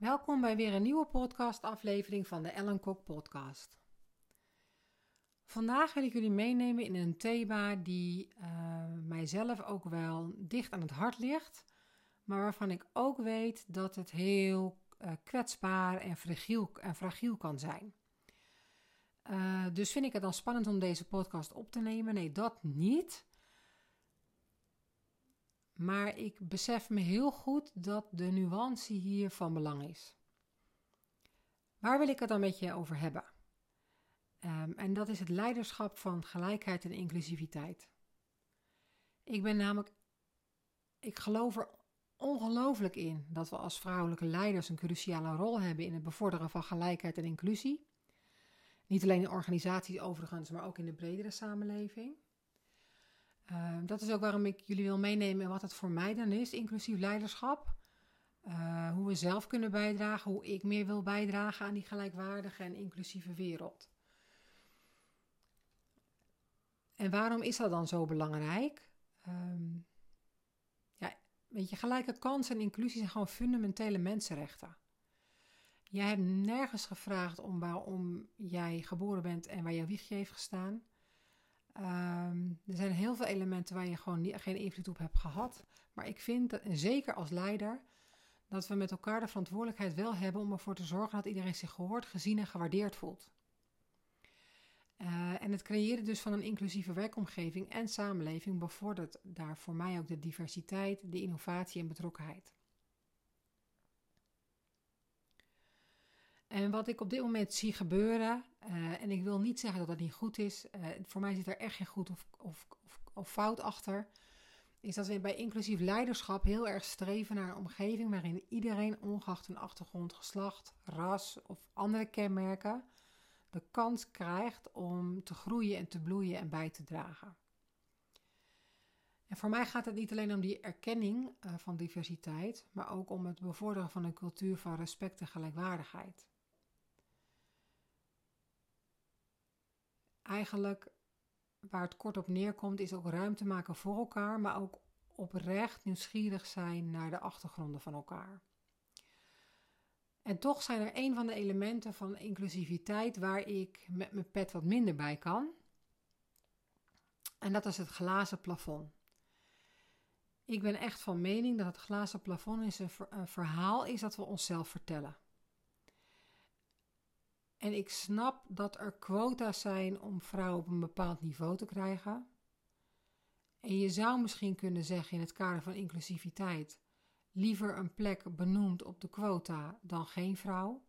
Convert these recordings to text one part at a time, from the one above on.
Welkom bij weer een nieuwe podcastaflevering van de Ellen Kok podcast. Vandaag wil ik jullie meenemen in een thema die uh, mijzelf ook wel dicht aan het hart ligt, maar waarvan ik ook weet dat het heel uh, kwetsbaar en fragiel, en fragiel kan zijn. Uh, dus vind ik het dan spannend om deze podcast op te nemen? Nee, dat niet. Maar ik besef me heel goed dat de nuance hier van belang is. Waar wil ik het dan met je over hebben? Um, en dat is het leiderschap van gelijkheid en inclusiviteit. Ik ben namelijk, ik geloof er ongelooflijk in dat we als vrouwelijke leiders een cruciale rol hebben in het bevorderen van gelijkheid en inclusie. Niet alleen in organisaties overigens, maar ook in de bredere samenleving. Uh, dat is ook waarom ik jullie wil meenemen wat het voor mij dan is, inclusief leiderschap. Uh, hoe we zelf kunnen bijdragen, hoe ik meer wil bijdragen aan die gelijkwaardige en inclusieve wereld. En waarom is dat dan zo belangrijk? Um, ja, weet je, gelijke kansen en inclusie zijn gewoon fundamentele mensenrechten. Jij hebt nergens gevraagd om waarom jij geboren bent en waar jouw wiegje heeft gestaan. Um, er zijn heel veel elementen waar je gewoon niet, geen invloed op hebt gehad. Maar ik vind, dat, en zeker als leider, dat we met elkaar de verantwoordelijkheid wel hebben om ervoor te zorgen dat iedereen zich gehoord, gezien en gewaardeerd voelt. Uh, en het creëren dus van een inclusieve werkomgeving en samenleving bevordert daar voor mij ook de diversiteit, de innovatie en betrokkenheid. En wat ik op dit moment zie gebeuren, uh, en ik wil niet zeggen dat dat niet goed is, uh, voor mij zit er echt geen goed of, of, of, of, fout achter, is dat we bij inclusief leiderschap heel erg streven naar een omgeving waarin iedereen, ongeacht een achtergrond, geslacht, ras of andere kenmerken, de kans krijgt om te groeien en te bloeien en bij te dragen. En voor mij gaat het niet alleen om die erkenning uh, van diversiteit, maar ook om het bevorderen van een cultuur van respect en gelijkwaardigheid. Eigenlijk waar het kort op neerkomt, is ook ruimte maken voor elkaar, maar ook oprecht nieuwsgierig zijn naar de achtergronden van elkaar. En toch zijn er een van de elementen van inclusiviteit waar ik met mijn pet wat minder bij kan. En dat is het glazen plafond. Ik ben echt van mening dat het glazen plafond is een verhaal is dat we onszelf vertellen. En ik snap dat er quota's zijn om vrouwen op een bepaald niveau te krijgen. En je zou misschien kunnen zeggen in het kader van inclusiviteit: liever een plek benoemd op de quota dan geen vrouw.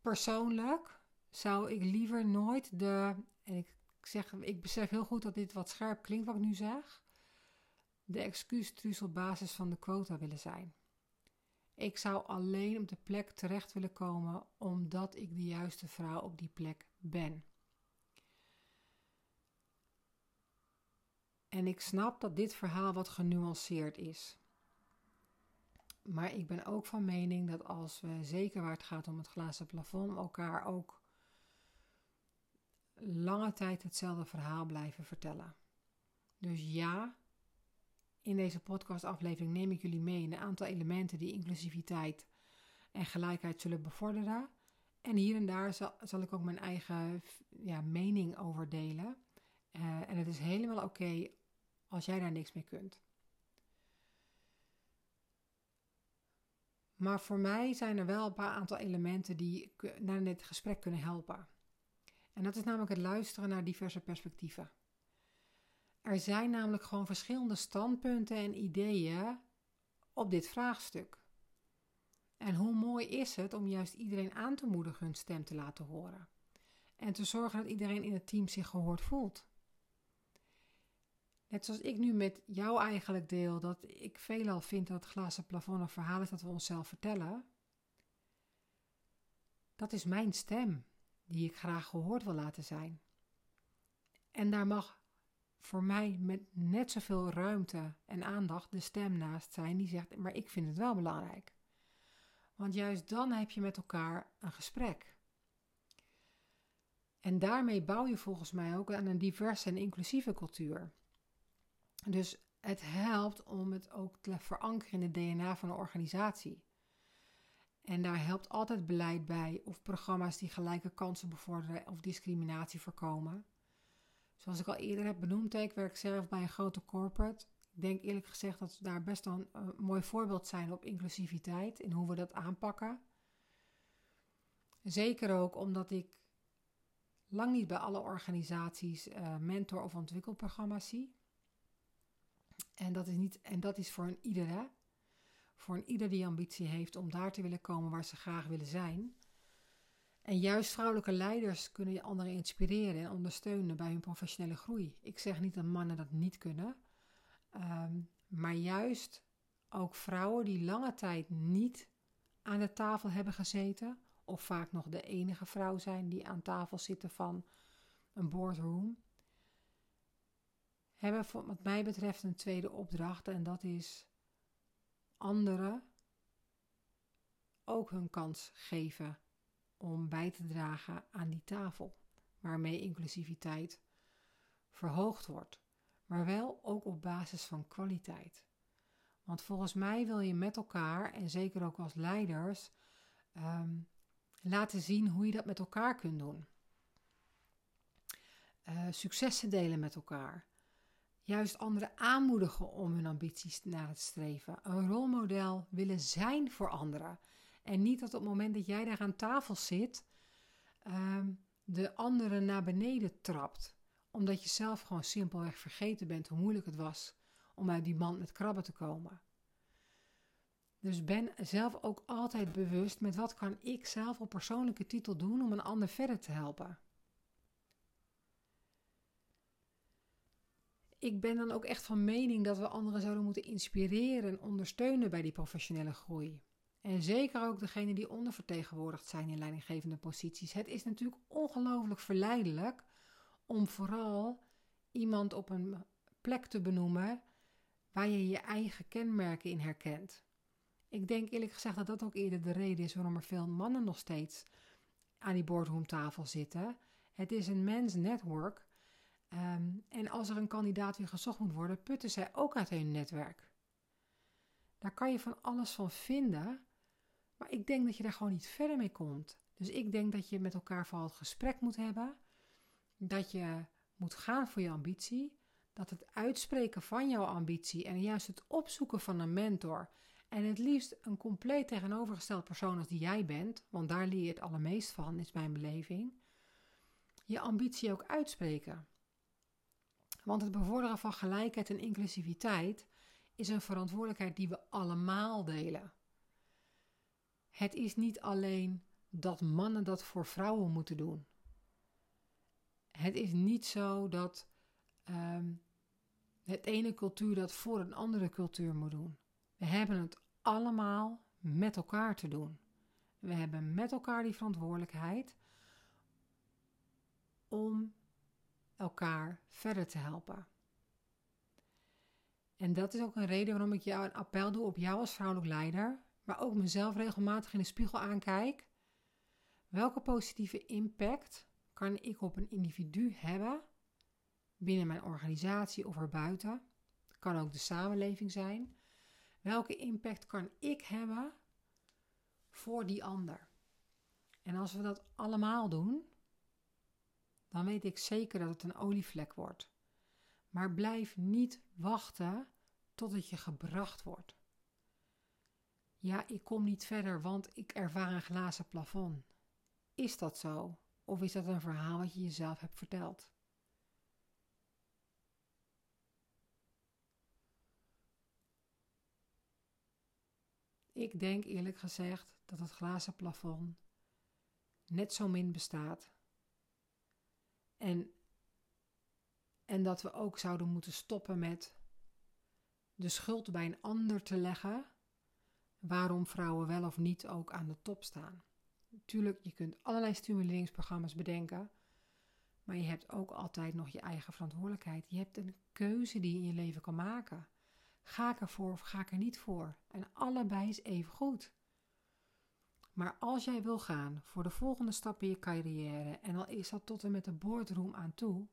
Persoonlijk zou ik liever nooit de, en ik, zeg, ik besef heel goed dat dit wat scherp klinkt wat ik nu zeg, de excuustruus op basis van de quota willen zijn. Ik zou alleen op de plek terecht willen komen omdat ik de juiste vrouw op die plek ben. En ik snap dat dit verhaal wat genuanceerd is. Maar ik ben ook van mening dat als we, zeker waar het gaat om het glazen plafond, elkaar ook lange tijd hetzelfde verhaal blijven vertellen. Dus ja, in deze podcastaflevering neem ik jullie mee in een aantal elementen die inclusiviteit en gelijkheid zullen bevorderen. En hier en daar zal, zal ik ook mijn eigen ja, mening over delen. Uh, en het is helemaal oké als jij daar niks mee kunt. Maar voor mij zijn er wel een paar aantal elementen die naar dit gesprek kunnen helpen. En dat is namelijk het luisteren naar diverse perspectieven. Er zijn namelijk gewoon verschillende standpunten en ideeën op dit vraagstuk. En hoe mooi is het om juist iedereen aan te moedigen hun stem te laten horen. En te zorgen dat iedereen in het team zich gehoord voelt. Net zoals ik nu met jou eigenlijk deel dat ik veelal vind dat het glazen plafond een verhaal is dat we onszelf vertellen. Dat is mijn stem die ik graag gehoord wil laten zijn. En daar mag voor mij met net zoveel ruimte en aandacht de stem naast zijn die zegt: Maar ik vind het wel belangrijk. Want juist dan heb je met elkaar een gesprek. En daarmee bouw je volgens mij ook aan een diverse en inclusieve cultuur. Dus het helpt om het ook te verankeren in het DNA van een organisatie. En daar helpt altijd beleid bij of programma's die gelijke kansen bevorderen of discriminatie voorkomen. Zoals ik al eerder heb benoemd, ik werk zelf bij een grote corporate. Ik denk eerlijk gezegd dat we daar best wel een mooi voorbeeld zijn op inclusiviteit en hoe we dat aanpakken. Zeker ook omdat ik lang niet bij alle organisaties uh, mentor- of ontwikkelprogramma's zie. En dat is, niet, en dat is voor een ieder, Voor een ieder die ambitie heeft om daar te willen komen waar ze graag willen zijn. En juist vrouwelijke leiders kunnen je anderen inspireren en ondersteunen bij hun professionele groei. Ik zeg niet dat mannen dat niet kunnen, um, maar juist ook vrouwen die lange tijd niet aan de tafel hebben gezeten, of vaak nog de enige vrouw zijn die aan tafel zitten van een boardroom, hebben wat mij betreft een tweede opdracht en dat is anderen ook hun kans geven om bij te dragen aan die tafel, waarmee inclusiviteit verhoogd wordt, maar wel ook op basis van kwaliteit. Want volgens mij wil je met elkaar, en zeker ook als leiders, um, laten zien hoe je dat met elkaar kunt doen. Uh, successen delen met elkaar. Juist anderen aanmoedigen om hun ambities na te streven. Een rolmodel willen zijn voor anderen. En niet dat op het moment dat jij daar aan tafel zit, um, de anderen naar beneden trapt. Omdat je zelf gewoon simpelweg vergeten bent hoe moeilijk het was om uit die mand met krabben te komen. Dus ben zelf ook altijd bewust met wat kan ik zelf op persoonlijke titel doen om een ander verder te helpen. Ik ben dan ook echt van mening dat we anderen zouden moeten inspireren en ondersteunen bij die professionele groei. En zeker ook degenen die ondervertegenwoordigd zijn in leidinggevende posities. Het is natuurlijk ongelooflijk verleidelijk om vooral iemand op een plek te benoemen waar je je eigen kenmerken in herkent. Ik denk eerlijk gezegd dat dat ook eerder de reden is waarom er veel mannen nog steeds aan die boardroomtafel zitten. Het is een mens network. Ehm, en als er een kandidaat weer gezocht moet worden, putten zij ook uit hun netwerk. Daar kan je van alles van vinden, maar ik denk dat je daar gewoon niet verder mee komt. Dus ik denk dat je met elkaar vooral het gesprek moet hebben, dat je moet gaan voor je ambitie, dat het uitspreken van jouw ambitie en juist het opzoeken van een mentor en het liefst een compleet tegenovergesteld persoon als die jij bent, want daar leer je het allermeest van, is mijn beleving. Je ambitie ook uitspreken. Want het bevorderen van gelijkheid en inclusiviteit is een verantwoordelijkheid die we allemaal delen. Het is niet alleen dat mannen dat voor vrouwen moeten doen. Het is niet zo dat um, het ene cultuur dat voor een andere cultuur moet doen. We hebben het allemaal met elkaar te doen. We hebben met elkaar die verantwoordelijkheid om elkaar verder te helpen. En dat is ook een reden waarom ik jou een appel doe op jou als vrouwelijk leider, maar ook mezelf regelmatig in de spiegel aankijk. Welke positieve impact kan ik op een individu hebben binnen mijn organisatie of erbuiten? Het kan ook de samenleving zijn. Welke impact kan ik hebben voor die ander? En als we dat allemaal doen, dan weet ik zeker dat het een olievlek wordt. Maar blijf niet wachten tot het je gebracht wordt. Ja, ik kom niet verder, want ik ervaar een glazen plafond. Is dat zo? Of is dat een verhaal wat je jezelf hebt verteld? Ik denk eerlijk gezegd dat het glazen plafond net zo min bestaat. En, en dat we ook zouden moeten stoppen met de schuld bij een ander te leggen waarom vrouwen wel of niet ook aan de top staan. Natuurlijk, je kunt allerlei stimuleringsprogramma's bedenken, maar je hebt ook altijd nog je eigen verantwoordelijkheid. Je hebt een keuze die je in je leven kan maken. Ga ik ervoor of ga ik er niet voor? En allebei is even goed. Maar als jij wil gaan voor de volgende stap in je carrière, en al is dat tot en met de boardroom aan toe,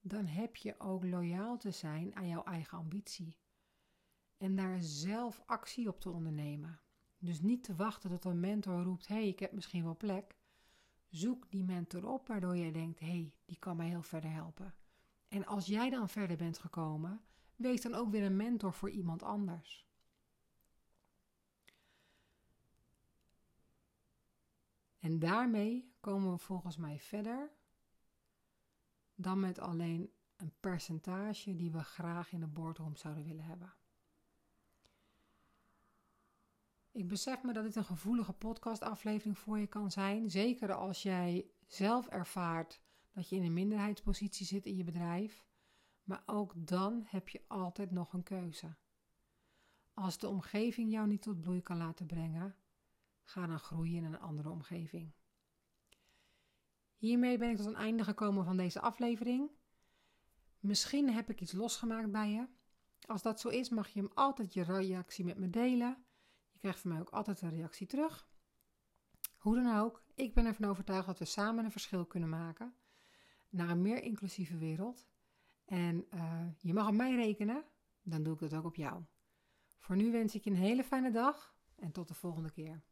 dan heb je ook loyaal te zijn aan jouw eigen ambitie. En daar zelf actie op te ondernemen. Dus niet te wachten tot een mentor roept: hé, hey, ik heb misschien wel plek. Zoek die mentor op waardoor jij denkt: hé, hey, die kan mij heel verder helpen. En als jij dan verder bent gekomen, wees dan ook weer een mentor voor iemand anders. En daarmee komen we volgens mij verder dan met alleen een percentage die we graag in de boardroom zouden willen hebben. Ik besef me dat dit een gevoelige podcastaflevering voor je kan zijn. Zeker als jij zelf ervaart dat je in een minderheidspositie zit in je bedrijf. Maar ook dan heb je altijd nog een keuze. Als de omgeving jou niet tot bloei kan laten brengen, ga dan groeien in een andere omgeving. Hiermee ben ik tot een einde gekomen van deze aflevering. Misschien heb ik iets losgemaakt bij je. Als dat zo is, mag je hem altijd je reactie met me delen. Krijgt van mij ook altijd een reactie terug. Hoe dan ook, ik ben ervan overtuigd dat we samen een verschil kunnen maken naar een meer inclusieve wereld. En uh, je mag op mij rekenen, dan doe ik dat ook op jou. Voor nu wens ik je een hele fijne dag en tot de volgende keer.